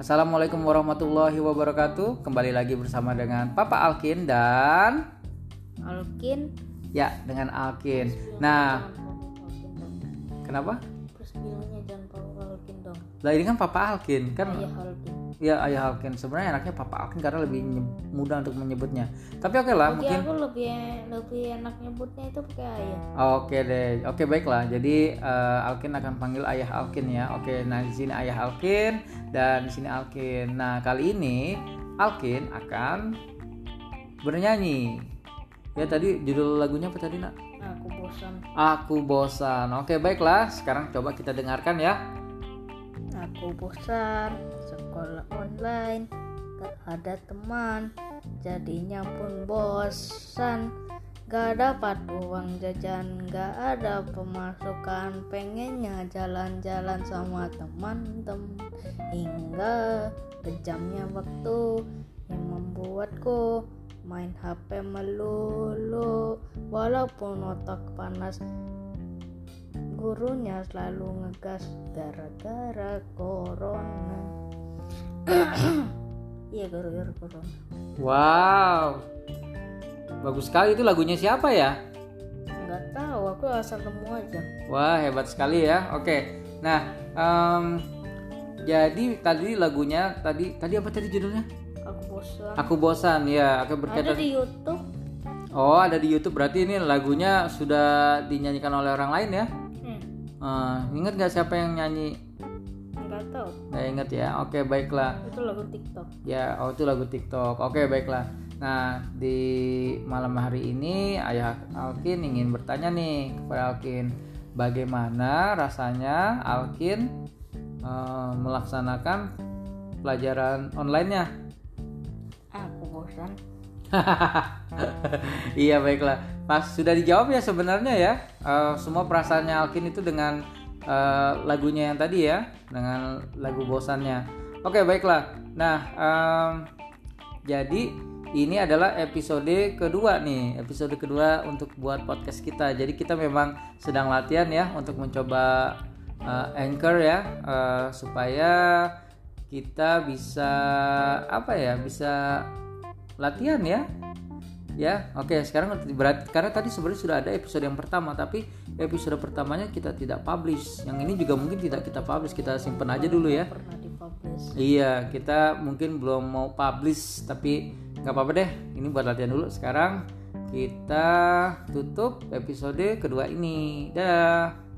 Assalamualaikum warahmatullahi wabarakatuh. Kembali lagi bersama dengan Papa Alkin dan Alkin ya dengan Alkin. Nah, kenapa? Terus bilangnya jangan Papa Alkin dong Lah ini kan Papa Alkin kan? Ayah Alkin Ya ayah Alkin. Sebenarnya enaknya Papa Alkin karena lebih mudah untuk menyebutnya. Tapi oke lah, Bagi mungkin. aku lebih lebih enak nyebutnya itu pakai ayah Oke deh, oke baiklah. Jadi eh, Alkin akan panggil ayah Alkin ya. Oke, nah di sini ayah Alkin dan di sini Alkin. Nah kali ini Alkin akan bernyanyi. Ya tadi judul lagunya apa tadi nak? Aku bosan Aku bosan. Oke baiklah. Sekarang coba kita dengarkan ya. Aku bosan Sekolah online Gak ada teman Jadinya pun bosan. Gak dapat uang jajan Gak ada pemasukan Pengennya jalan-jalan sama teman-teman. Hingga kejamnya waktu Yang membuatku Main HP melulu Walaupun otak panas. Gurunya selalu ngegas gara-gara corona. Iya gara-gara corona. Wow. Bagus sekali itu lagunya siapa ya? Nggak tahu, aku asal nemu aja. Wah hebat sekali ya. Oke. Nah, em, jadi tadi lagunya tadi tadi apa tadi judulnya? Aku bosan. Aku bosan ya. Aku Ada berkaitan. di YouTube. Oh ada di YouTube berarti ini lagunya sudah dinyanyikan oleh orang lain ya? Hmm, Eh, ingat nggak siapa yang nyanyi? Tahu. Nggak inget ya. Oke baiklah. Itu lagu TikTok. Ya, oh itu lagu TikTok. Oke, baiklah. Nah, di malam hari ini Ayah Alkin ingin bertanya nih kepada Alkin, bagaimana rasanya Alkin eh, melaksanakan pelajaran online-nya? Aku bosan. iya, baiklah. Pas sudah dijawab ya sebenarnya ya. eh, semua perasaannya Alkin itu dengan eh, lagunya yang tadi ya, dengan lagu bosannya. Oke, baiklah. Nah, em, jadi ini adalah episode kedua nih, episode kedua untuk buat podcast kita. Jadi kita memang sedang latihan ya untuk mencoba uh, anchor ya uh, supaya kita bisa apa ya, bisa latihan ya. Ya, oke. Sekarang berat karena tadi sebenarnya sudah ada episode yang pertama, tapi episode pertamanya kita tidak publish. Yang ini juga mungkin tidak kita publish, kita simpan aja dulu ya. Pernah dipublish. Iya, kita mungkin belum mau publish, tapi nggak apa-apa deh. Ini buat latihan dulu. Sekarang kita tutup episode kedua ini. Dadah.